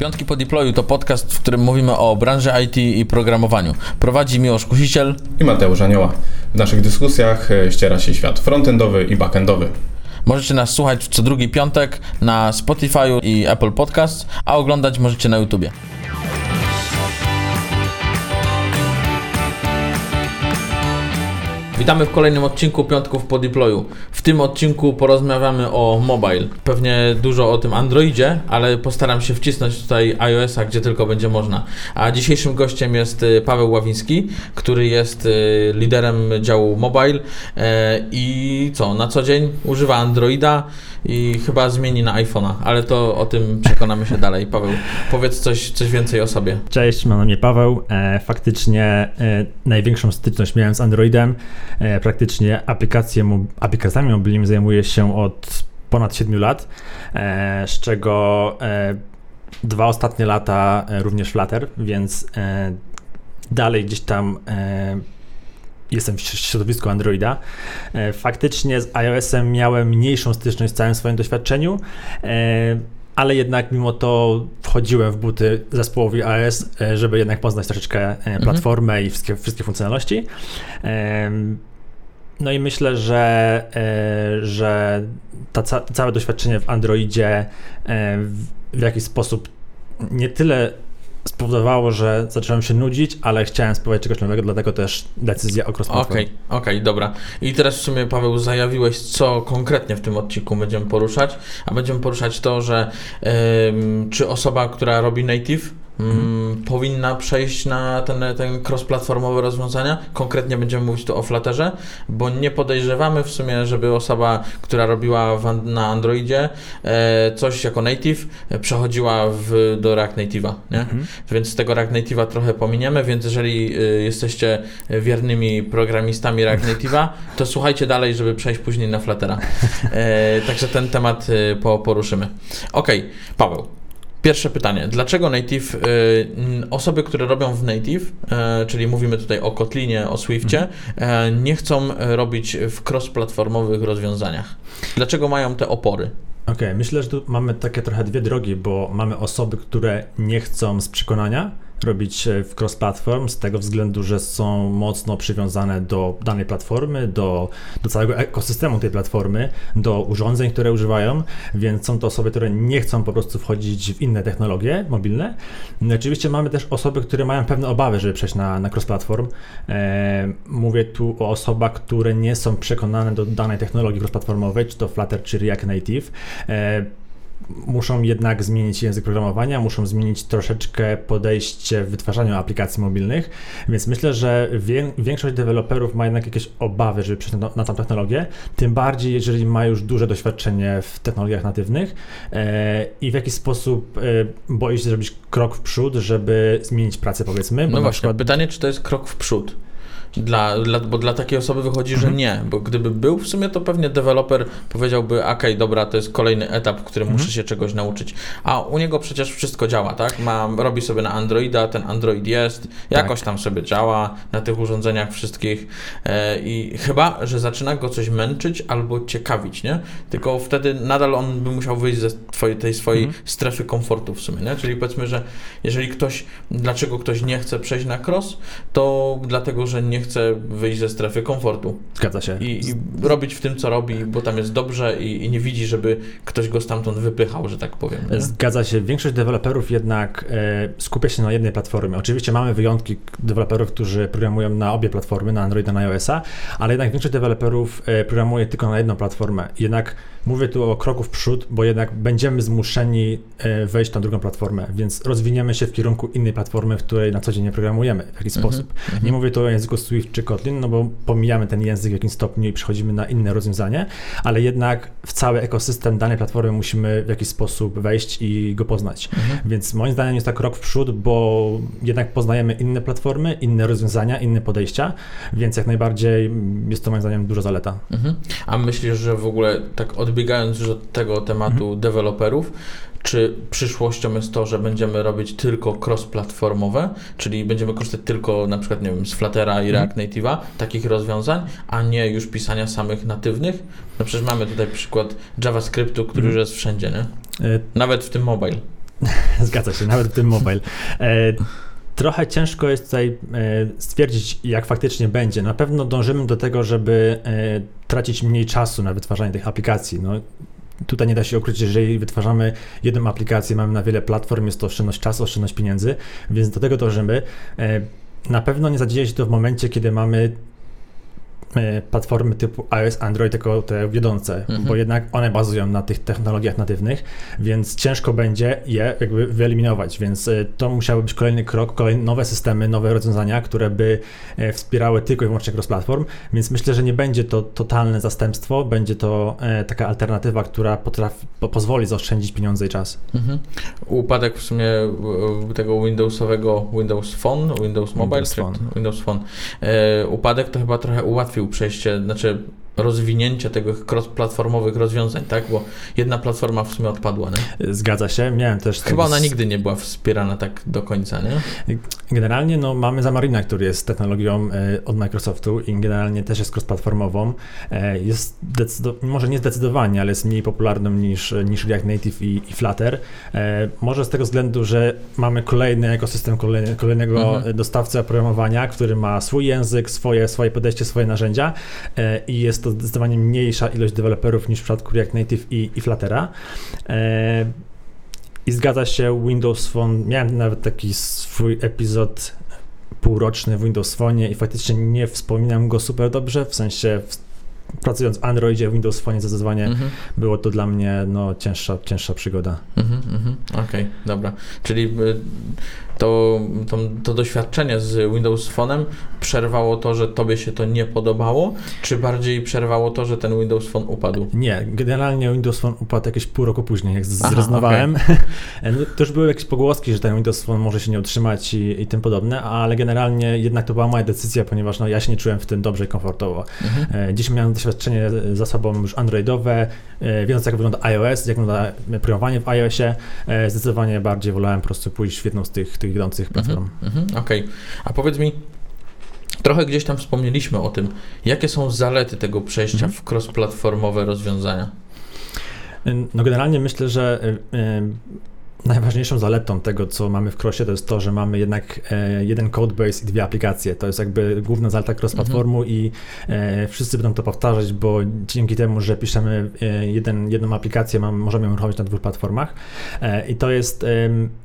Piątki po deployu to podcast, w którym mówimy o branży IT i programowaniu. Prowadzi Miłosz Kusiciel i Mateusz Anioła. W naszych dyskusjach e, ściera się świat frontendowy i backendowy. Możecie nas słuchać co drugi piątek na Spotify i Apple Podcast, a oglądać możecie na YouTubie. Witamy w kolejnym odcinku Piątków po Deployu. W tym odcinku porozmawiamy o mobile. Pewnie dużo o tym Androidzie, ale postaram się wcisnąć tutaj iOS-a, gdzie tylko będzie można. A dzisiejszym gościem jest y, Paweł Ławiński, który jest y, liderem działu mobile e, i co, na co dzień używa Androida i chyba zmieni na iPhone'a, ale to o tym przekonamy się dalej. Paweł, powiedz coś, coś więcej o sobie. Cześć, mam na mnie Paweł. E, faktycznie e, największą styczność miałem z Androidem. E, praktycznie aplikacje, aplikacjami mobilnymi zajmuję się od ponad 7 lat, e, z czego e, dwa ostatnie lata również Flutter, więc dalej gdzieś tam jestem w środowisku Androida. Faktycznie z iOS-em miałem mniejszą styczność w całym swoim doświadczeniu, ale jednak mimo to wchodziłem w buty zespołowi iOS, żeby jednak poznać troszeczkę mhm. platformę mhm. i wszystkie, wszystkie funkcjonalności. No i myślę, że, e, że ca całe doświadczenie w Androidzie e, w jakiś sposób nie tyle spowodowało, że zacząłem się nudzić, ale chciałem spróbować czegoś nowego, dlatego też decyzja o cross Okej, okay, okej, okay, dobra. I teraz w sumie Paweł zajawiłeś, co konkretnie w tym odcinku będziemy poruszać, a będziemy poruszać to, że yy, czy osoba, która robi native, mm, powinna przejść na ten, ten cross-platformowe rozwiązania. Konkretnie będziemy mówić tu o Flutterze, bo nie podejrzewamy w sumie, żeby osoba, która robiła w, na Androidzie e, coś jako native, e, przechodziła w, do React Native'a, nie? Mhm. Więc tego React Native'a trochę pominiemy, więc jeżeli e, jesteście wiernymi programistami React Native'a, to słuchajcie dalej, żeby przejść później na Fluttera. E, także ten temat e, po, poruszymy. Okej, okay, Paweł. Pierwsze pytanie. Dlaczego Native, y, osoby, które robią w Native, y, czyli mówimy tutaj o Kotlinie, o Swiftie, y, nie chcą robić w cross-platformowych rozwiązaniach? Dlaczego mają te opory? Okej, okay, myślę, że tu mamy takie trochę dwie drogi, bo mamy osoby, które nie chcą z przekonania, robić w cross-platform z tego względu, że są mocno przywiązane do danej platformy, do, do całego ekosystemu tej platformy, do urządzeń, które używają, więc są to osoby, które nie chcą po prostu wchodzić w inne technologie mobilne. No oczywiście mamy też osoby, które mają pewne obawy, żeby przejść na, na cross-platform. E, mówię tu o osobach, które nie są przekonane do danej technologii cross-platformowej, czy to Flutter, czy React Native. E, muszą jednak zmienić język programowania, muszą zmienić troszeczkę podejście w wytwarzaniu aplikacji mobilnych, więc myślę, że większość deweloperów ma jednak jakieś obawy, żeby przejść na, na tą technologię, tym bardziej jeżeli ma już duże doświadczenie w technologiach natywnych e, i w jakiś sposób e, boi się zrobić krok w przód, żeby zmienić pracę powiedzmy. No właśnie, przykład... pytanie, czy to jest krok w przód? Dla, dla, bo dla takiej osoby wychodzi, że mhm. nie, bo gdyby był w sumie, to pewnie deweloper powiedziałby, ok, dobra, to jest kolejny etap, w którym mhm. muszę się czegoś nauczyć. A u niego przecież wszystko działa, tak? Ma, robi sobie na Androida, ten Android jest, jakoś tak. tam sobie działa na tych urządzeniach wszystkich e, i chyba, że zaczyna go coś męczyć albo ciekawić, nie? Tylko wtedy nadal on by musiał wyjść ze twojej, tej swojej mhm. strefy komfortu w sumie, nie? Czyli powiedzmy, że jeżeli ktoś, dlaczego ktoś nie chce przejść na cross, to dlatego, że nie chce wyjść ze strefy komfortu. Zgadza się. I, i robić w tym, co robi, bo tam jest dobrze i, i, nie widzi, żeby ktoś go stamtąd wypychał, że tak powiem. Nie? Zgadza się. Większość deweloperów jednak e, skupia się na jednej platformie. Oczywiście mamy wyjątki deweloperów, którzy programują na obie platformy, na Androida, na iOS-a, ale jednak większość deweloperów e, programuje tylko na jedną platformę. Jednak mówię tu o kroku w przód, bo jednak będziemy zmuszeni e, wejść na drugą platformę, więc rozwiniemy się w kierunku innej platformy, w której na co dzień nie programujemy w jakiś mhm, sposób. Mhm. Nie mówię tu o języku Swift czy Kotlin, no bo pomijamy ten język w jakimś stopniu i przechodzimy na inne rozwiązanie, ale jednak w cały ekosystem danej platformy musimy w jakiś sposób wejść i go poznać. Mhm. Więc moim zdaniem jest to krok w przód, bo jednak poznajemy inne platformy, inne rozwiązania, inne podejścia, więc jak najbardziej jest to moim zdaniem duża zaleta. Mhm. A myślisz, że w ogóle tak odbiegając już od tego tematu mhm. deweloperów, czy przyszłością jest to, że będziemy robić tylko cross-platformowe, czyli będziemy korzystać tylko na przykład, nie wiem, z Fluttera i mhm. React Native'a, takich rozwiązań, a nie już pisania samych natywnych? No przecież mamy tutaj przykład JavaScriptu, który mm. już jest wszędzie, nie? E, Nawet w tym mobile. Zgadza się, nawet w tym mobile. E, trochę ciężko jest tutaj e, stwierdzić, jak faktycznie będzie. Na pewno dążymy do tego, żeby tracić mniej czasu na wytwarzanie tych aplikacji. No, tutaj nie da się ukryć, że jeżeli wytwarzamy jedną aplikację, mamy na wiele platform, jest to oszczędność czasu, oszczędność pieniędzy, więc do tego dążymy. E, na pewno nie zadzieje się to w momencie, kiedy mamy platformy typu iOS, Android jako te wiodące, mhm. bo jednak one bazują na tych technologiach natywnych, więc ciężko będzie je jakby wyeliminować, więc e, to musiałby być kolejny krok, kolejne nowe systemy, nowe rozwiązania, które by e, wspierały tylko i wyłącznie cross-platform, więc myślę, że nie będzie to totalne zastępstwo, będzie to taka alternatywa, która potrafi, po, pozwoli zaoszczędzić pieniądze i czas. Mhm. Upadek w sumie tego Windowsowego Windows Phone, Windows Mobile, Windows Phone, Windows Phone. upadek to chyba trochę ułatwił ułatwił przejście, znaczy rozwinięcie tego cross-platformowych rozwiązań, tak? Bo jedna platforma w sumie odpadła, nie? Zgadza się, miałem też... Chyba ona nigdy nie była wspierana tak do końca, nie? Generalnie no, mamy Zamarina, który jest technologią e, od Microsoftu i generalnie też jest cross-platformową. E, jest może nie zdecydowanie, ale jest mniej popularną niż, niż React Native i, i Flutter. E, może z tego względu, że mamy kolejny ekosystem kolejny, kolejnego mhm. dostawcy oprogramowania, który ma swój język, swoje, swoje podejście, swoje narzędzia i jest to zdecydowanie mniejsza ilość deweloperów niż w przypadku React Native i, i Fluttera. E, I zgadza się, Windows Phone, miałem nawet taki swój epizod półroczny w Windows Phone i faktycznie nie wspominam go super dobrze, w sensie pracując w Androidzie, w Windows Phone zdecydowanie mhm. było to dla mnie no, cięższa, cięższa przygoda. Mhm, mhm. Okej, okay, dobra. Czyli y, to, to, to, doświadczenie z Windows Phone'em przerwało to, że tobie się to nie podobało, czy bardziej przerwało to, że ten Windows Phone upadł? Nie, generalnie Windows Phone upadł jakieś pół roku później, jak zrezygnowałem. Okay. no, to już były jakieś pogłoski, że ten Windows Phone może się nie utrzymać i, i tym podobne, ale generalnie jednak to była moja decyzja, ponieważ no, ja się nie czułem w tym dobrze i komfortowo. Mhm. E, dziś miałem doświadczenie za sobą już androidowe, e, wiedząc jak wygląda iOS, jak wygląda programowanie w iOSie, e, zdecydowanie bardziej wolałem po prostu pójść w jedną z tych, tych wiodących mhm, platform. Mhm, Okej, okay. a powiedz mi, trochę gdzieś tam wspomnieliśmy o tym, jakie są zalety tego przejścia mhm. w cross-platformowe rozwiązania? No generalnie myślę, że y, najważniejszą zaletą tego, co mamy w Crossie, to jest to, że mamy jednak e, jeden codebase i dwie aplikacje. To jest jakby główna zaleta cross-platformu mhm. i e, wszyscy będą to powtarzać, bo dzięki temu, że piszemy e, jeden, jedną aplikację, możemy ją uruchomić na dwóch platformach i to jest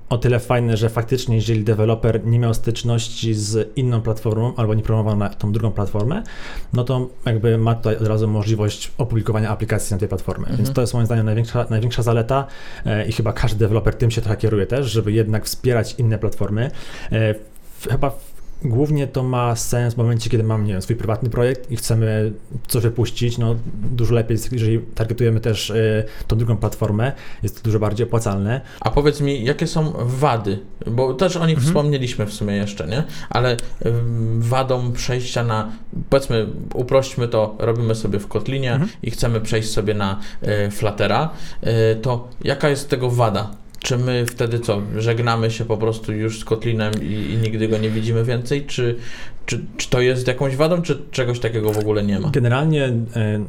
o tyle fajne, że faktycznie, jeżeli deweloper nie miał styczności z inną platformą albo nie promował na tą drugą platformę, no to jakby ma tutaj od razu możliwość opublikowania aplikacji na tej platformie. Mhm. Więc to jest moim zdaniem największa, największa zaleta i chyba każdy deweloper tym się trochę kieruje też, żeby jednak wspierać inne platformy. E, chyba Głównie to ma sens w momencie, kiedy mamy nie wiem, swój prywatny projekt i chcemy coś wypuścić. No, dużo lepiej jest, jeżeli targetujemy też y, tą drugą platformę, jest to dużo bardziej opłacalne. A powiedz mi, jakie są wady? Bo też o nich mhm. wspomnieliśmy w sumie jeszcze, nie? Ale y, wadą przejścia na, powiedzmy, uprośćmy to, robimy sobie w Kotlinie mhm. i chcemy przejść sobie na y, Fluttera, to jaka jest tego wada? Czy my wtedy co, żegnamy się po prostu już z Kotlinem i, i nigdy go nie widzimy więcej? Czy, czy, czy to jest jakąś wadą, czy czegoś takiego w ogóle nie ma? Generalnie e,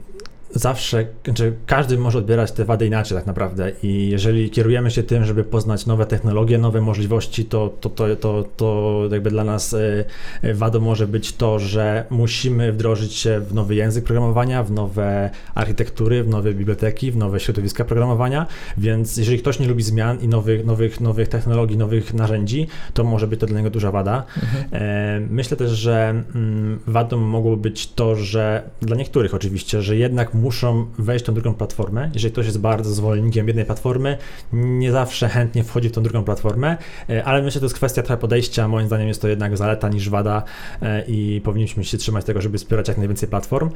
zawsze, znaczy każdy może odbierać te wady inaczej tak naprawdę i jeżeli kierujemy się tym, żeby poznać nowe technologie, nowe możliwości, to, to, to, to, to jakby dla nas e, e, wadą może być to, że musimy wdrożyć się w nowy język programowania, w nowe architektury, w nowe biblioteki, w nowe środowiska programowania, więc jeżeli ktoś nie lubi zmian i nowych, nowych, nowych technologii, nowych narzędzi, to może być to dla niego duża wada. Mhm. E, myślę też, że mm, wadą mogło być to, że dla niektórych oczywiście, że jednak muszą wejść w tą drugą platformę. Jeżeli ktoś jest bardzo zwolennikiem jednej platformy, nie zawsze chętnie wchodzi w tą drugą platformę, e, ale myślę, że to jest kwestia trochę podejścia. Moim zdaniem jest to jednak zaleta niż wada e, i powinniśmy się trzymać tego, żeby wspierać jak najwięcej platform.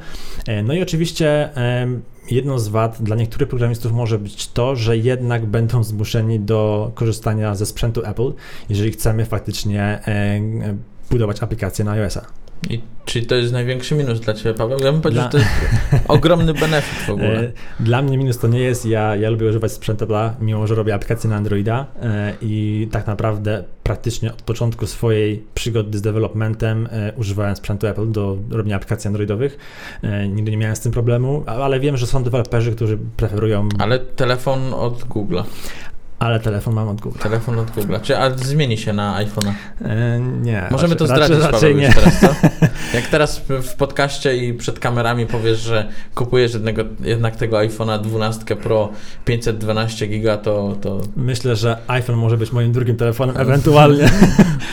E, no i oczywiście jedną z wad dla niektórych programistów może być to, że jednak będą zmuszeni do korzystania ze sprzętu Apple, jeżeli chcemy faktycznie budować aplikacje na iOS-a. I czyli to jest największy minus dla Ciebie, Paweł? Ja bym powiedział, dla... że to jest ogromny benefit w ogóle. E, dla mnie minus to nie jest. Ja, ja lubię używać sprzętu dla, mimo że robię aplikacje na Androida e, i tak naprawdę praktycznie od początku swojej przygody z developmentem e, używałem sprzętu Apple do robienia aplikacji androidowych. Nigdy nie miałem z tym problemu, ale wiem, że są deweloperzy, którzy preferują... Ale telefon od Google'a. Ale telefon mam od Google. Telefon od Google. Czy a zmieni się na iPhone'a? E, nie. Możemy to raczej, zdradzić, raczej, Paweł, nie. teraz, co? Jak teraz w podcaście i przed kamerami powiesz, że kupujesz jednego, jednak tego iPhone'a 12 Pro 512 giga, to, to... Myślę, że iPhone może być moim drugim telefonem, ewentualnie.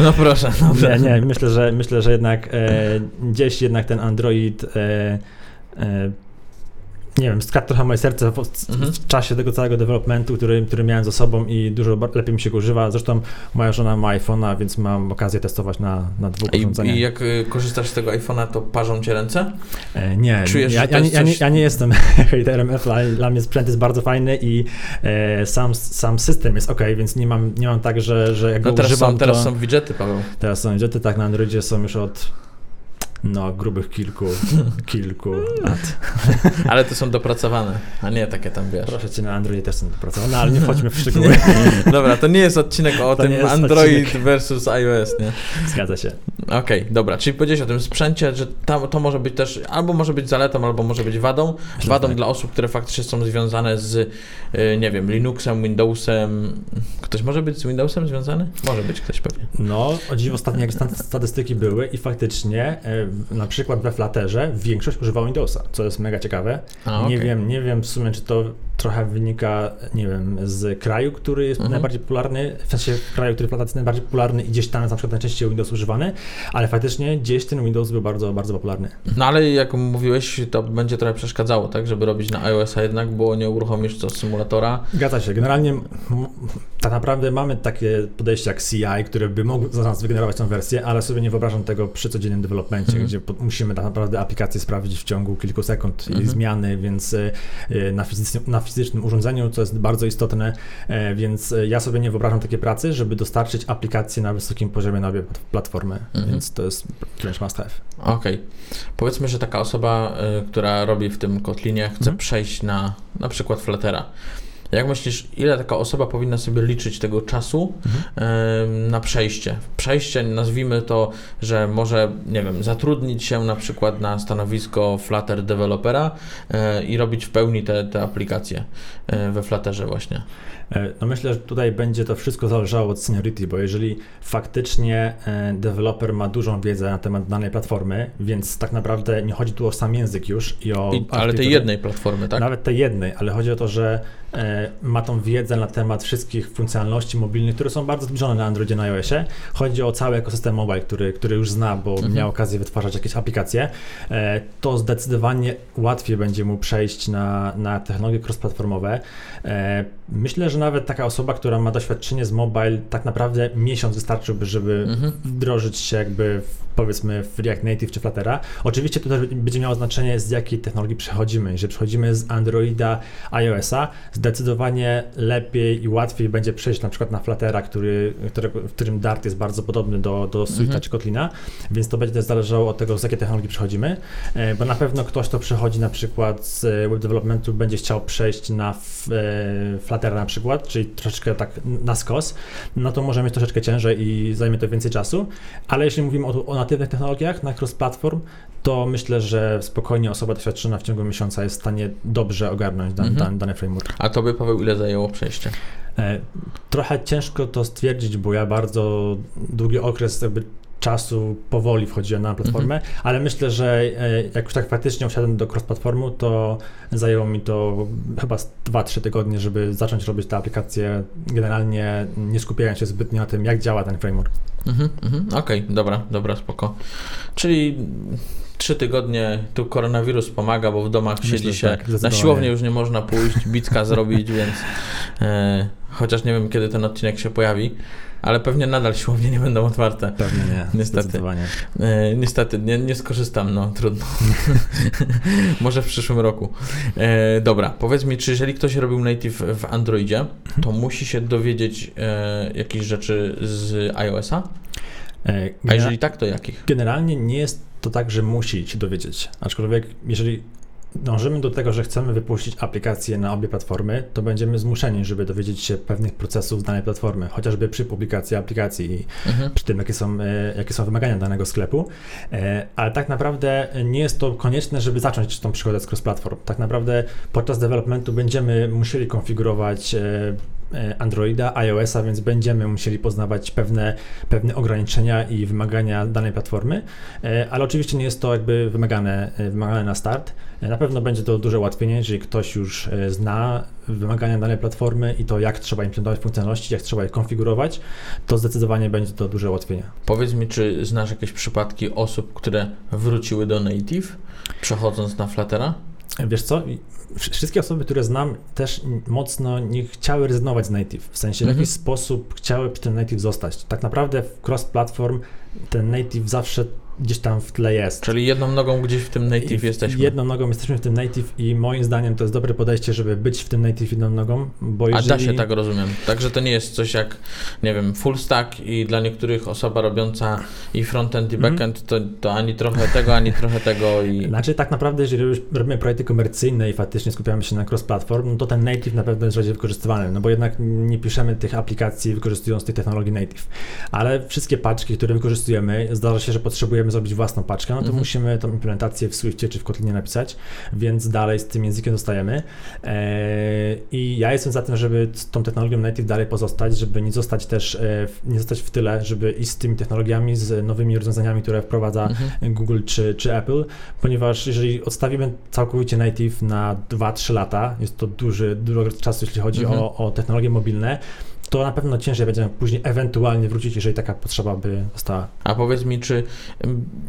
No proszę, dobrze. nie, nie, myślę, że myślę, że jednak e, gdzieś jednak ten Android e, e, nie wiem, skradł trochę moje serce w, Mhm. w czasie tego całego developmentu, który, który miałem za sobą i dużo lepiej mi się go używa. Zresztą moja żona ma iPhone'a, więc mam okazję testować na, na dwóch urządzeniach. I jak y, korzystasz z tego iPhone'a, to parzą cię ręce? E, nie, Czujesz, ja, ja, nie- jest ja, nie, coś- ja nie jestem hejterem Apple'a. Dla mnie sprzęt jest bardzo fajny i e, sam, sam system jest ok, więc nie mam, nie mam tak, że, że jak No go teraz używam, są, teraz to... są widgety, Paweł. Teraz są widgety, tak na Androidzie są już od no, grubych kilku, kilku lat. Ale to są dopracowane, a nie takie tam, wiesz. Proszę cię, na Androidzie też są dopracowane, ale nie wchodźmy w szczegóły. Dobra, to nie jest odcinek o To tym Android odcinek. versus iOS, nie? Zgadza się. Okej, dobra, czyli powiedziałeś o tym sprzęcie, że tam, to może być też, albo może być zaletą, albo może być wadą. Myślę, Wadą tak. dla osób, które faktycznie są związane z, y, nie wiem, Linuxem, Windowsem. Ktoś może być z Windowsem związany? Może być ktoś pewnie. No, o dziwo ostatnio jak statystyki były i faktycznie e, na przykład we Flutterze większość używa Windowsa, co jest mega ciekawe. A, Nie okej. wiem, nie wiem w sumie, czy to trochę wynika, nie wiem, z kraju, który jest Mhm. najbardziej popularny, w sensie kraju, który jest najbardziej popularny i gdzieś tam jest na przykład najczęściej Windows używany, ale faktycznie gdzieś ten Windows był bardzo, bardzo popularny. No ale jak mówiłeś, to będzie trochę przeszkadzało, tak? Żeby robić na iOS-a jednak, bo nie uruchomisz co symulatora. Zgadza się. Generalnie tak naprawdę mamy takie podejście jak CI, które by mogły za nas wygenerować tą wersję, ale sobie nie wyobrażam tego przy codziennym developmencie, Mhm. gdzie musimy tak naprawdę aplikację sprawdzić w ciągu kilku sekund Mhm. i zmiany, więc y, na, fizycznym, na fizycznym urządzeniu, co jest bardzo istotne, e, więc y, ja sobie nie wyobrażam takiej pracy, żeby dostarczyć aplikację na wysokim poziomie na obie plat- platformy, Mhm. więc to jest wręcz must have. Okej. Powiedzmy, że taka osoba, y, która robi w tym Kotlinie, chce Mhm. przejść na na przykład Fluttera. Jak myślisz, ile taka osoba powinna sobie liczyć tego czasu Mhm. na przejście? Przejście, nazwijmy to, że może, nie wiem, zatrudnić się na przykład na stanowisko Flutter dewelopera y, i robić w pełni te, te aplikacje y, we Flutterze właśnie. E, No myślę, że tutaj będzie to wszystko zależało od seniority, bo jeżeli faktycznie e, deweloper ma dużą wiedzę na temat danej platformy, więc tak naprawdę nie chodzi tu o sam język już i o... I, ale tej jednej platformy, tak? Nawet tej jednej, ale chodzi o to, że e, ma tą wiedzę na temat wszystkich funkcjonalności mobilnych, które są bardzo zbliżone na Androidzie, na iOSie. Chodzi o cały ekosystem mobile, który, który już zna, bo Mhm. miał okazję wytwarzać jakieś aplikacje. E, to zdecydowanie łatwiej będzie mu przejść na, na technologie cross-platformowe. E, myślę, że nawet taka osoba, która ma doświadczenie z mobile, tak naprawdę miesiąc wystarczyłby, żeby Mhm. wdrożyć się jakby w, powiedzmy w React Native czy Fluttera. Oczywiście to też będzie miało znaczenie z jakiej technologii przechodzimy. Jeżeli przechodzimy z Androida iOS-a, zdecydowanie lepiej i łatwiej będzie przejść na przykład na Fluttera, który, w którym Dart jest bardzo podobny do, do Swift Mhm. czy Kotlina, więc to będzie też zależało od tego, z jakiej technologii przechodzimy, e, bo na pewno ktoś, kto przechodzi na przykład z e, web developmentu, będzie chciał przejść na e, Fluttera na przykład, czyli troszeczkę tak na skos, no to może mieć troszeczkę ciężej i zajmie to więcej czasu, ale jeśli mówimy o, o natywnych technologiach na cross-platform, to myślę, że spokojnie osoba doświadczona w ciągu miesiąca jest w stanie dobrze ogarnąć dan, Mhm. dan, dany framework. A tobie, Paweł, ile zajęło przejście? E, Trochę ciężko to stwierdzić, bo ja bardzo długi okres jakby czasu powoli wchodziłem na platformę, Mhm. ale myślę, że e, jak już tak faktycznie usiadłem do cross-platformu, to zajęło mi to chyba z 2-3 tygodnie, żeby zacząć robić te aplikacje, generalnie nie skupiając się zbytnio na tym, jak działa ten framework. Mhm, mhm. Okej, dobra, dobra, spoko. Czyli trzy tygodnie tu koronawirus pomaga, bo w domach Myślę, siedzi się. tak, na siłownię już nie można pójść, bicka zrobić, więc e, chociaż nie wiem, kiedy ten odcinek się pojawi, ale pewnie nadal siłownie nie będą otwarte. Pewnie nie, Niestety. E, niestety, nie, nie skorzystam, no trudno. Może w przyszłym roku. E, dobra, powiedz mi, czy jeżeli ktoś robił native w Androidzie, to musi się dowiedzieć e, jakichś rzeczy z iOS-a? E, A jeżeli tak, to jakich? Generalnie nie jest to tak, że musi się dowiedzieć. Aczkolwiek, jeżeli dążymy do tego, że chcemy wypuścić aplikację na obie platformy, to będziemy zmuszeni, żeby dowiedzieć się pewnych procesów z danej platformy, chociażby przy publikacji aplikacji i Mhm. przy tym, jakie są, e, jakie są wymagania danego sklepu. E, Ale tak naprawdę nie jest to konieczne, żeby zacząć tą przygodę z cross-platform. Tak naprawdę podczas developmentu będziemy musieli konfigurować e, Androida, iOS-a, więc będziemy musieli poznawać pewne, pewne ograniczenia i wymagania danej platformy, e, ale oczywiście nie jest to jakby wymagane, e, wymagane na start. Na pewno będzie to duże ułatwienie, jeżeli ktoś już zna wymagania danej platformy i to, jak trzeba implementować funkcjonalności, jak trzeba je konfigurować, to zdecydowanie będzie to duże ułatwienie. Powiedz mi, czy znasz jakieś przypadki osób, które wróciły do Native, przechodząc na Fluttera? Wiesz co, wszystkie osoby, które znam, też mocno nie chciały rezygnować z native. W sensie w jakiś mhm. sposób chciały przy tym native zostać. Tak naprawdę w cross-platform ten native zawsze gdzieś tam w tle jest. Czyli jedną nogą gdzieś w tym native jesteśmy. Jedną nogą jesteśmy w tym native i moim zdaniem to jest dobre podejście, żeby być w tym native jedną nogą, bo jeżeli... A da się tak rozumiem. Także to nie jest coś jak, nie wiem, full stack i dla niektórych osoba robiąca i frontend i mhm. backend, to, to ani trochę tego, ani trochę tego i... Znaczy tak naprawdę, jeżeli robimy projekty komercyjne i faktycznie skupiamy się na cross-platform, no to ten native na pewno jest bardziej wykorzystywany, no bo jednak nie piszemy tych aplikacji wykorzystując tej technologii native. Ale wszystkie paczki, które wykorzystujemy, zdarza się, że potrzebujemy zrobić własną paczkę, no to mhm. musimy tą implementację w Swiftie czy w Kotlinie napisać, więc dalej z tym językiem zostajemy. Eee, I ja jestem za tym, żeby z tą technologią native dalej pozostać, żeby nie zostać też, e, nie zostać w tyle, żeby iść z tymi technologiami, z nowymi rozwiązaniami, które wprowadza mhm. Google czy, czy Apple, ponieważ jeżeli odstawimy całkowicie native na 2-3 lata, jest to duży, dużo czasu, jeśli chodzi mhm. o, o technologie mobilne, to na pewno ciężej będzie później ewentualnie wrócić, jeżeli taka potrzeba by została. A powiedz mi, czy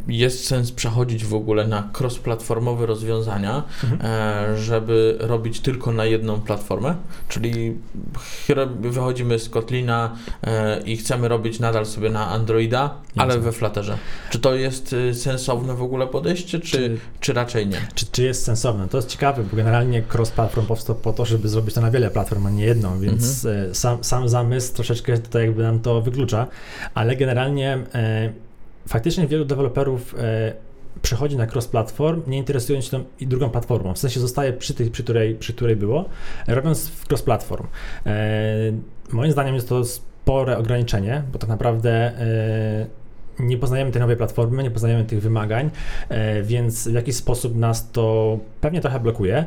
jest sens przechodzić w ogóle na cross-platformowe rozwiązania, mhm. E, żeby robić tylko na jedną platformę? Czyli wychodzimy z Kotlina e, i chcemy robić nadal sobie na Androida, ale we Flutterze. Czy to jest y, sensowne w ogóle podejście, czy, czy, czy raczej nie? Czy, czy jest sensowne? To jest ciekawe, bo generalnie cross-platform powstał po to, żeby zrobić to na wiele platform, a nie jedną, więc mhm. E, sam, zamysł troszeczkę tutaj jakby nam to wyklucza, ale generalnie e, faktycznie wielu deweloperów e, przechodzi na cross-platform, nie interesując się tą i drugą platformą. W sensie zostaje przy tej, przy której, przy której było, robiąc cross-platform. E, moim zdaniem jest to spore ograniczenie, bo tak naprawdę e, nie poznajemy tej nowej platformy, nie poznajemy tych wymagań, e, więc w jakiś sposób nas to pewnie trochę blokuje.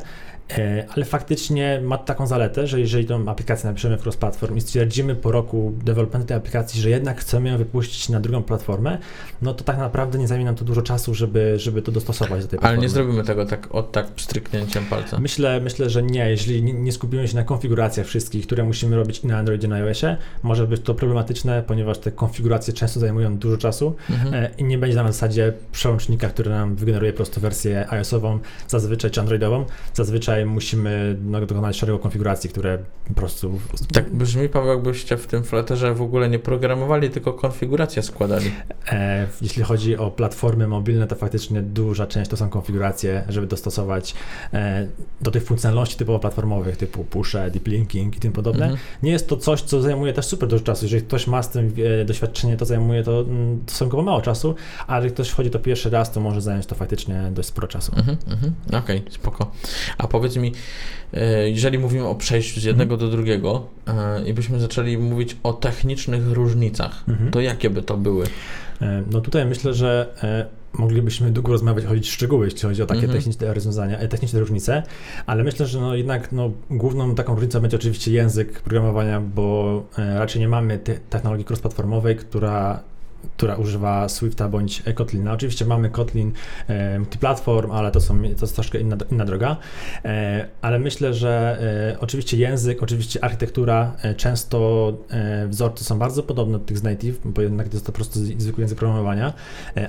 E, ale faktycznie ma taką zaletę, że jeżeli tą aplikację napiszemy w cross-platform i stwierdzimy po roku developmentu tej aplikacji, że jednak chcemy ją wypuścić na drugą platformę, no to tak naprawdę nie zajmie nam to dużo czasu, żeby, żeby to dostosować do tej platformy. Ale nie zrobimy tego tak od tak stryknięciem palca. Myślę, myślę, że nie. Jeśli nie, skupimy się na konfiguracjach wszystkich, które musimy robić i na Androidzie, i na iOSie, może być to problematyczne, ponieważ te konfiguracje często zajmują dużo czasu mhm. E, i nie będzie na zasadzie przełącznika, który nam wygeneruje po prostu wersję iOS-ową, zazwyczaj czy Androidową. Zazwyczaj zazwyczaj musimy no, dokonać szeregu konfiguracji, które po prostu... Tak brzmi, Paweł, jakbyście w tym Flutterze w ogóle nie programowali, tylko konfigurację składali. E, jeśli chodzi o platformy mobilne, to faktycznie duża część to są konfiguracje, żeby dostosować e, do tych funkcjonalności typowo platformowych, typu pusze, deep linking i tym podobne. Mhm. Nie jest to coś, co zajmuje też super dużo czasu. Jeżeli ktoś ma z tym e, doświadczenie, to zajmuje to mm, stosunkowo mało czasu, ale jak ktoś wchodzi to pierwszy raz, to może zająć to faktycznie dość sporo czasu. Mhm, mhm. Okej, okay, spoko. A powiedz powiedz mi, e, jeżeli mówimy o przejściu z jednego do drugiego e, i byśmy zaczęli mówić o technicznych różnicach, mhm. to jakie by to były? E, no tutaj myślę, że moglibyśmy długo rozmawiać, chodzić w szczegóły, jeśli chodzi o takie mhm. techniczne rozwiązania, techniczne różnice, ale myślę, że no jednak no, główną taką różnicą będzie oczywiście język programowania, bo raczej nie mamy te technologii cross-platformowej, która która używa Swifta bądź Kotlina. Oczywiście mamy Kotlin e, multiplatform, ale to, są, to jest troszkę inna, inna droga. E, ale myślę, że e, oczywiście język, oczywiście architektura, e, często wzorce są bardzo podobne do tych z native, bo jednak jest to po prostu zwykły język programowania,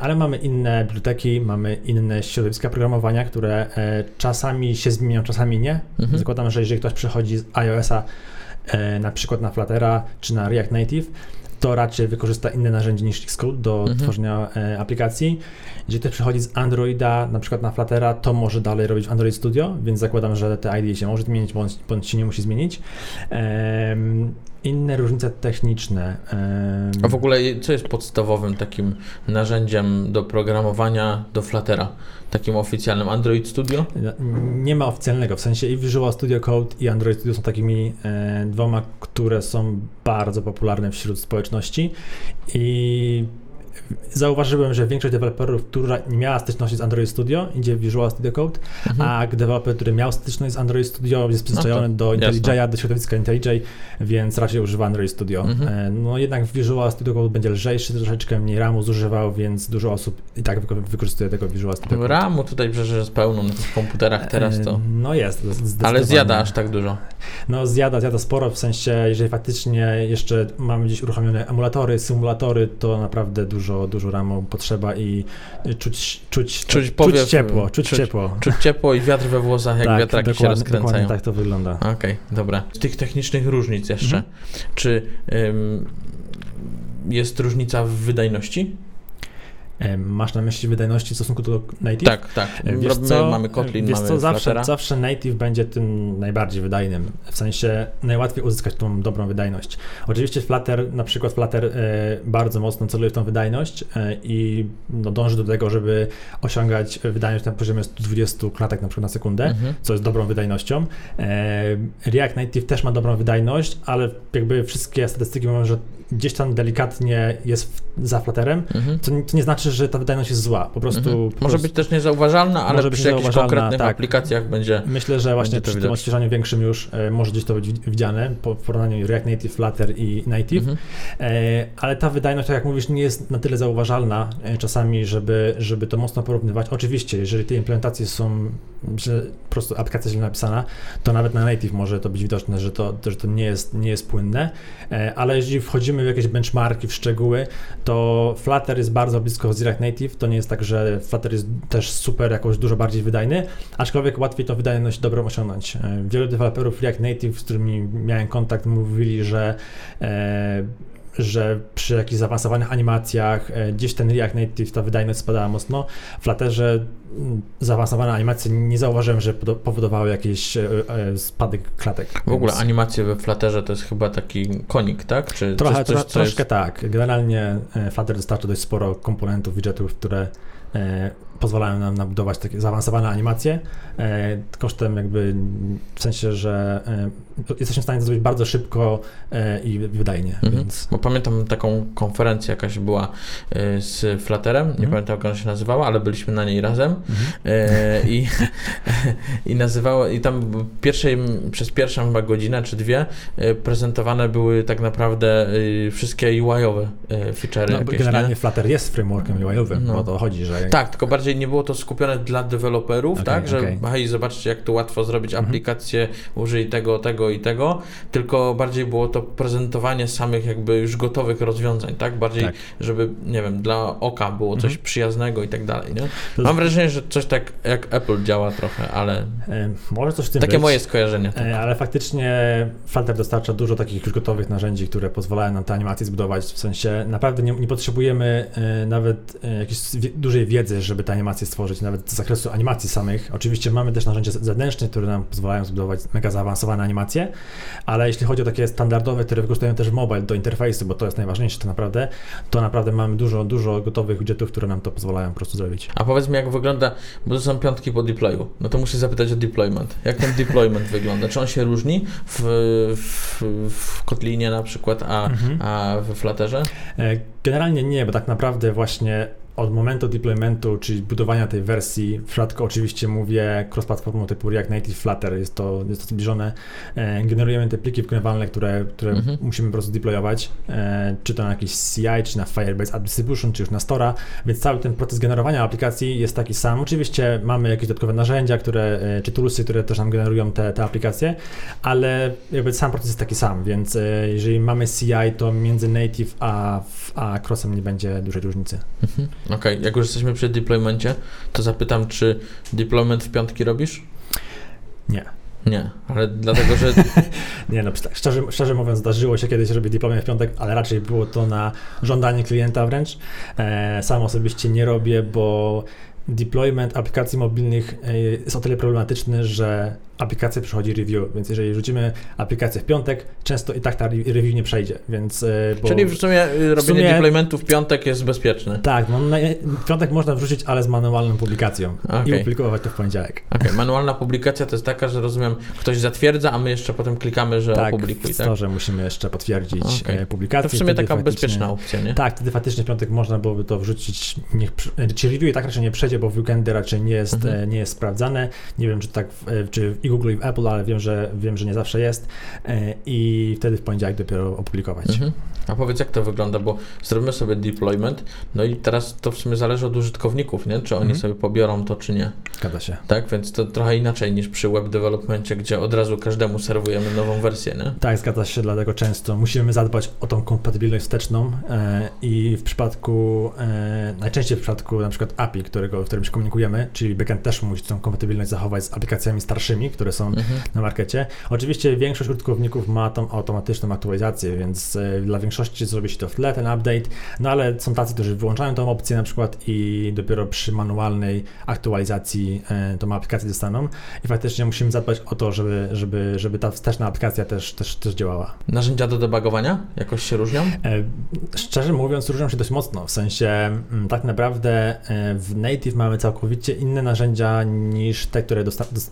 ale mamy inne biblioteki, mamy inne środowiska programowania, które czasami się zmienią, czasami nie. Mhm. Zakładam, że jeżeli ktoś przychodzi z iOS-a na przykład na Fluttera czy na React Native, to raczej wykorzysta inne narzędzie niż Xcode do mhm. tworzenia e, aplikacji. Jeżeli ktoś przychodzi z Androida, na przykład na Fluttera, to może dalej robić w Android Studio, więc zakładam, że te IDE się może zmienić, bądź, bądź się nie musi zmienić. Inne różnice techniczne. A w ogóle co jest podstawowym takim narzędziem do programowania do Fluttera? takim oficjalnym Android Studio? Nie ma oficjalnego, w sensie i Visual Studio Code i Android Studio są takimi e, dwoma, które są bardzo popularne wśród społeczności i zauważyłem, że większość deweloperów, która nie miała styczności z Android Studio, idzie w Visual Studio Code, Mhm. a deweloper, który miał styczność z Android Studio, jest przyzwyczajony No do jasne. IntelliJ'a, do środowiska IntelliJ, więc raczej używa Android Studio. Mhm. E, No jednak Visual Studio Code będzie lżejszy, troszeczkę mniej RAMu zużywał, więc dużo osób i tak wyko- wykorzystuje tego Visual Studio Code. RAMu tutaj przecież jest pełno na tych komputerach teraz to. E, No jest. Ale zjada aż tak dużo. No zjada, zjada sporo, w sensie, jeżeli faktycznie jeszcze mamy gdzieś uruchomione emulatory, symulatory, to naprawdę dużo, dużo RAMu potrzeba i czuć, czuć, Czuć powiew- ciepło, czuć, czuć- ciepło. Czuć ciepło i wiatr we włosach, jak tak, wiatraki się rozkręcają. dokładnie tak to wygląda. Okej, dobra. Z tych technicznych różnic jeszcze. Mhm. Czy ym, jest różnica w wydajności? E, Masz na myśli wydajności w stosunku do native? Tak, tak. E, Wiesz Robimy, co, mamy Kotlin, wiesz mamy co, zawsze, Fluttera. zawsze native będzie tym najbardziej wydajnym, w sensie najłatwiej uzyskać tą dobrą wydajność. Oczywiście Flutter, na przykład Flutter e, bardzo mocno celuje w tą wydajność e, i no, dąży do tego, żeby osiągać wydajność na poziomie 120 klatek na przykład na sekundę, Mhm. co jest dobrą wydajnością. E, React Native też ma dobrą wydajność, ale jakby wszystkie statystyki mówią, że gdzieś tam delikatnie jest za Flutterem, Mhm. to, nie- nie znaczy, że ta wydajność jest zła, po prostu... Mhm. po Może być też niezauważalna, ale Może przy jakichś konkretnych tak. aplikacjach będzie. Myślę, że właśnie przy tym odświeżaniu większym już e, może gdzieś to być wid- widziane po porównaniu React Native, Flutter i Native, Mhm. e, ale ta wydajność, tak jak mówisz, nie jest na tyle zauważalna e, czasami, żeby, żeby to mocno porównywać. Oczywiście, jeżeli te implementacje są, że po prostu aplikacja źle napisana, to nawet na Native może to być widoczne, że to, że to nie, jest, nie jest płynne, e, ale jeżeli wchodzimy w jakieś benchmarki, w szczegóły, to Flutter jest bardzo blisko z React Native, to nie jest tak, że Flutter jest też super jakoś dużo bardziej wydajny, aczkolwiek łatwiej to wydajność dobrą osiągnąć. E, Wielu deweloperów React Native, z którymi miałem kontakt, mówili, że e, że przy jakichś zaawansowanych animacjach e, gdzieś ten React Native ta wydajność spadała mocno. W Flutterze mm, zaawansowane animacje nie zauważyłem, że powodowały jakiś e, e, spadek klatek. W ogóle Więc animacje we Flutterze to jest chyba taki konik, tak? Czy Trochę, coś, coś, tro, co troszkę jest... tak. Generalnie Flutter dostarcza dość sporo komponentów, widgetów, które pozwalają nam na budować takie zaawansowane animacje e, kosztem jakby w sensie, że e, jesteśmy w stanie to zrobić bardzo szybko e, i wydajnie, Mhm. więc Bo pamiętam taką konferencję jakaś była y, z Flutterem, nie Mhm. pamiętam jak ona się nazywała, ale byliśmy na niej razem mhm. e, i, i nazywało, i tam pierwszej, przez pierwszą chyba godzinę czy dwie e, prezentowane były tak naprawdę wszystkie UI-owe e, feature'y no, jakieś, generalnie nie? Flutter jest frameworkiem UI-owym, No. bo o to chodzi, że Tak, tylko bardziej nie było to skupione dla deweloperów, Okej, tak, że okej. hej, zobaczcie jak to łatwo zrobić Mhm. aplikację, użyj tego, tego i tego, tylko bardziej było to prezentowanie samych jakby już gotowych rozwiązań, tak, bardziej, Tak. żeby, nie wiem, dla oka było coś Mhm. przyjaznego i tak dalej, nie? Mam wrażenie, że coś tak jak Apple działa trochę, ale e, może coś w tym takie być. moje skojarzenie. Ale faktycznie Flutter dostarcza dużo takich już gotowych narzędzi, które pozwalają nam te animacje zbudować. W sensie naprawdę nie, nie potrzebujemy e, nawet e, jakiejś dużej wiedzy, żeby te animacje stworzyć, nawet z zakresu animacji samych. Oczywiście mamy też narzędzia zewnętrzne, które nam pozwalają zbudować mega zaawansowane animacje, ale jeśli chodzi o takie standardowe, które wykorzystują też mobile do interfejsu, bo to jest najważniejsze tak naprawdę, to naprawdę mamy dużo, dużo gotowych widgetów, które nam to pozwalają po prostu zrobić. A powiedz mi, jak wygląda, bo to są piątki po deployu. No to muszę zapytać o deployment. Jak ten deployment wygląda? Czy on się różni w, w, w Kotlinie na przykład, a, Mhm. a w Flutterze? E, Generalnie nie, bo tak naprawdę właśnie od momentu deploymentu, czyli budowania tej wersji, w przypadku oczywiście mówię cross-platformą typu React Native Flutter, jest to, jest to zbliżone, e, generujemy te pliki wykonywalne, które, które Mhm. musimy po prostu deployować, e, czy to na jakiś CI, czy na Firebase App Distribution, czy już na Stora, więc cały ten proces generowania aplikacji jest taki sam. Oczywiście mamy jakieś dodatkowe narzędzia, które, e, czy toolsy, które też nam generują te, te aplikacje, ale jakby sam proces jest taki sam, więc jeżeli mamy CI, to między native a, a crossem nie będzie dużej różnicy. Mhm. Okej, jak już jesteśmy przy deploymencie, to zapytam, czy deployment w piątki robisz? Nie. Nie, ale dlatego, że Nie, no tak, szczerze, szczerze mówiąc, zdarzyło się kiedyś robić deployment w piątek, ale raczej było to na żądanie klienta wręcz. E, sam osobiście nie robię, bo deployment aplikacji mobilnych e, jest o tyle problematyczny, że aplikacja przychodzi review, więc jeżeli rzucimy aplikację w piątek, często i tak ta review nie przejdzie, więc... e, Bo... Czyli w sumie robienie sumie- deploymentu w piątek jest bezpieczne. Tak, no, w piątek można wrzucić, ale z manualną publikacją i Okej. opublikować to w poniedziałek. Okej, manualna publikacja to jest taka, że rozumiem, ktoś zatwierdza, a my jeszcze potem klikamy, że tak, opublikuj, w tak? storze musimy jeszcze potwierdzić Okej. e, publikację. To w sumie taka bezpieczna opcja, nie? Tak, wtedy faktycznie w piątek można byłoby to wrzucić. Niech, czy review i tak raczej nie przejdzie, bo w weekendy raczej nie jest, Mhm. e, nie jest sprawdzane. Nie wiem, czy tak w, czy i Google i w Apple, ale wiem, że wiem, że nie zawsze jest. E, I wtedy w poniedziałek dopiero opublikować. Mhm. A powiedz, jak to wygląda, bo zrobimy sobie deployment, no i teraz to w sumie zależy od użytkowników, nie? Czy oni Mhm. sobie pobiorą to, czy nie. Zgadza się. Tak, więc to trochę inaczej niż przy web developmencie, gdzie od razu każdemu serwujemy nową wersję, nie? Tak, zgadza się, dlatego często musimy zadbać o tą kompatybilność wsteczną e, i w przypadku, e, najczęściej w przypadku na przykład API, którego, w którym się komunikujemy, czyli backend też musi tą kompatybilność zachować z aplikacjami starszymi, które są Mhm. na markecie. Oczywiście większość użytkowników ma tą automatyczną aktualizację, więc e, dla większości zrobi się to w tle, ten update, no ale są tacy, którzy wyłączają tą opcję na przykład i dopiero przy manualnej aktualizacji e, tą aplikację dostaną i faktycznie musimy zadbać o to, żeby, żeby, żeby ta wsteczna aplikacja też, też, też działała. Narzędzia do debugowania jakoś się różnią? E, Szczerze mówiąc, różnią się dość mocno. W sensie, mm, tak naprawdę e, w Native mamy całkowicie inne narzędzia niż te, które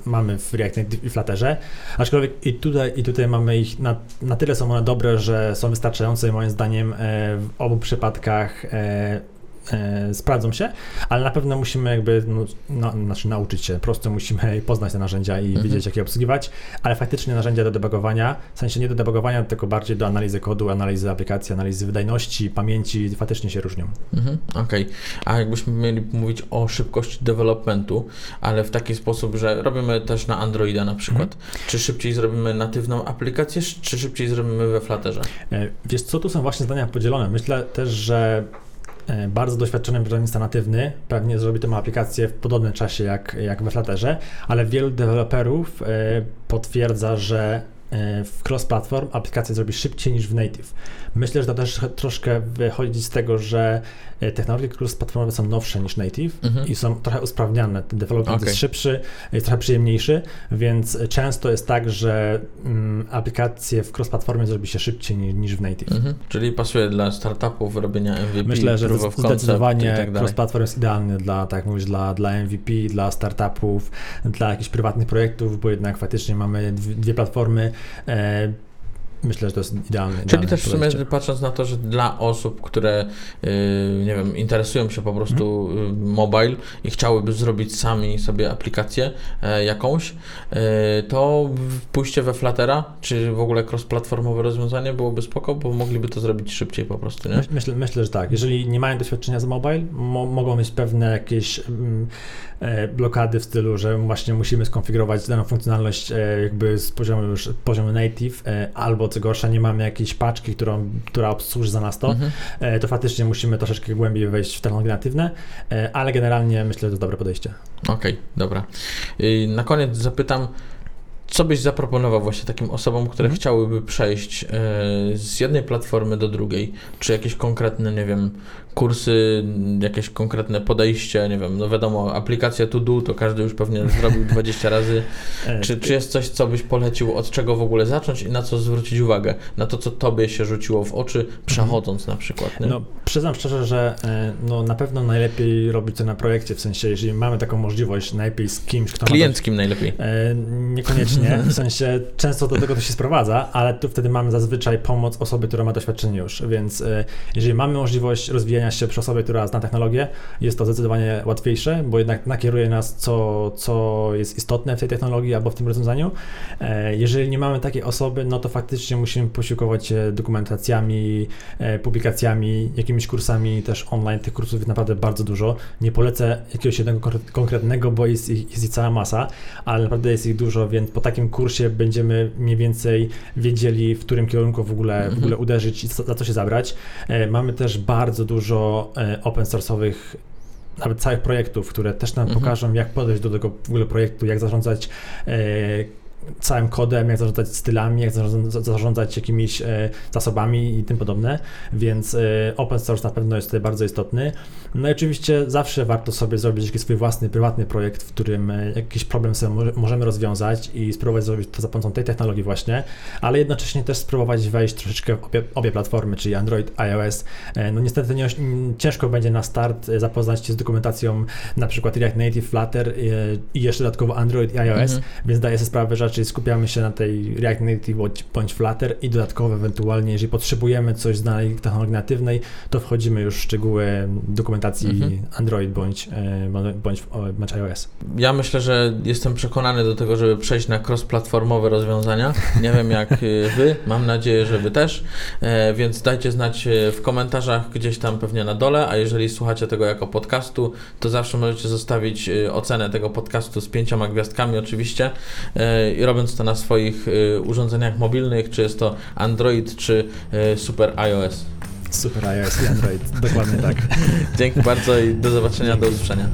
mamy w React Native i Flutterze. Aczkolwiek i tutaj, i tutaj mamy ich na, na tyle są one dobre, że są wystarczające moim zdaniem e, w obu przypadkach e, sprawdzą się, ale na pewno musimy jakby, no, na, znaczy nauczyć się, po prostu musimy poznać te narzędzia i Mhm. wiedzieć, jak je obsługiwać, ale faktycznie narzędzia do debugowania, w sensie nie do debugowania, tylko bardziej do analizy kodu, analizy aplikacji, analizy wydajności, pamięci, faktycznie się różnią. Mhm, Okej. A jakbyśmy mieli mówić o szybkości developmentu, ale w taki sposób, że robimy też na Androida na przykład. Czy szybciej zrobimy natywną aplikację, czy szybciej zrobimy we Flutterze? E, Wiesz co, tu są właśnie zdania podzielone. Myślę też, że bardzo doświadczony programista natywny pewnie zrobi tę aplikację w podobnym czasie jak, jak we Flutterze, ale wielu deweloperów e, potwierdza, że e, w cross-platform aplikację zrobi szybciej niż w native. Myślę, że to też troszkę wychodzi z tego, że e, technologie cross-platformowe są nowsze niż native Mhm. i są trochę usprawniane. Ten development Okej. jest szybszy, jest trochę przyjemniejszy, więc często jest tak, że mm, aplikacje w cross-platformie zrobi się szybciej niż, niż w native. Mhm. Czyli pasuje dla startupów robienia MVP, Myślę, że concept zdecydowanie tak cross-platform jest idealny dla, tak mówisz, dla, dla MVP, dla startupów, dla jakichś prywatnych projektów, bo jednak faktycznie mamy dwie, dwie platformy. E, myślę, że to jest idealny. Czyli idealne też w sumie patrząc na to, że dla osób, które yy, nie wiem, interesują się po prostu yy, mobile i chciałyby zrobić sami sobie aplikację e, jakąś, yy, to pójście we Fluttera, czy w ogóle cross-platformowe rozwiązanie byłoby spoko, bo mogliby to zrobić szybciej po prostu, nie? Myśl, myślę, myślę, że tak. Jeżeli nie mają doświadczenia z mobile, mo, mogą mieć pewne jakieś mm, blokady w stylu, że właśnie musimy skonfigurować daną funkcjonalność e, jakby z poziomu już poziomu native, e, albo co gorsza, nie mamy jakiejś paczki, którą, która obsłuży za nas to, Mhm. e, to faktycznie musimy troszeczkę głębiej wejść w technologie natywne, e, ale generalnie myślę, że to dobre podejście. Okej, dobra. Yy, Na koniec zapytam, co byś zaproponował właśnie takim osobom, które Mhm. chciałyby przejść z jednej platformy do drugiej? Czy jakieś konkretne, nie wiem, kursy, jakieś konkretne podejście, nie wiem, no wiadomo, aplikacja To Do to każdy już pewnie zrobił 20 razy. E, Czy, czy jest coś, co byś polecił, od czego w ogóle zacząć i na co zwrócić uwagę? Na to, co tobie się rzuciło w oczy, przechodząc na przykład, nie? No, przyznam szczerze, że e, no, na pewno najlepiej robić to na projekcie, w sensie, jeżeli mamy taką możliwość, najlepiej z kimś, kto ma Klienckim najlepiej. E, Niekoniecznie, w sensie często do tego to się sprowadza, ale tu wtedy mamy zazwyczaj pomoc osoby, która ma doświadczenie już, więc e, jeżeli mamy możliwość rozwijania się przy osobie, która zna technologię, jest to zdecydowanie łatwiejsze, bo jednak nakieruje nas, co, co jest istotne w tej technologii albo w tym rozwiązaniu. E, Jeżeli nie mamy takiej osoby, no to faktycznie musimy posiłkować się dokumentacjami, e, publikacjami, jakimiś kursami też online. Tych kursów jest naprawdę bardzo dużo. Nie polecę jakiegoś jednego konkre- konkretnego, bo jest ich, jest ich cała masa, ale naprawdę jest ich dużo, więc po takim kursie będziemy mniej więcej wiedzieli, w którym kierunku w ogóle, w Mhm. ogóle uderzyć i za co się zabrać. E, Mamy też bardzo dużo e, open source'owych nawet całych projektów, które też nam Mhm. pokażą, jak podejść do tego w ogóle projektu, jak zarządzać e, całym kodem, jak zarządzać stylami, jak zarządzać jakimiś e, zasobami i tym podobne, więc e, open source na pewno jest tutaj bardzo istotny. No i oczywiście zawsze warto sobie zrobić jakiś swój własny, prywatny projekt, w którym e, jakiś problem sobie możemy rozwiązać i spróbować zrobić to za pomocą tej technologii właśnie, ale jednocześnie też spróbować wejść troszeczkę w obie, obie platformy, czyli Android, iOS. No niestety nie, ciężko będzie na start zapoznać się z dokumentacją na przykład React Native, Flutter i jeszcze dodatkowo Android i iOS, mhm. więc daję sobie sprawę, że raczej skupiamy się na tej React Native bądź Flutter i dodatkowo ewentualnie, jeżeli potrzebujemy coś z danej technologii natywnej, to wchodzimy już w szczegóły dokumentacji mhm. Android bądź, e, bądź, bądź iOS. Ja myślę, że jestem przekonany do tego, żeby przejść na cross-platformowe rozwiązania. Nie wiem jak e, wy, mam nadzieję, że wy też, e, więc dajcie znać w komentarzach gdzieś tam pewnie na dole, a jeżeli słuchacie tego jako podcastu, to zawsze możecie zostawić ocenę tego podcastu z pięcioma gwiazdkami oczywiście robiąc to na swoich urządzeniach mobilnych, czy jest to Android, czy Super iOS. Super iOS i Android, dokładnie tak. Dzięki bardzo i do zobaczenia, Dzięki. do usłyszenia.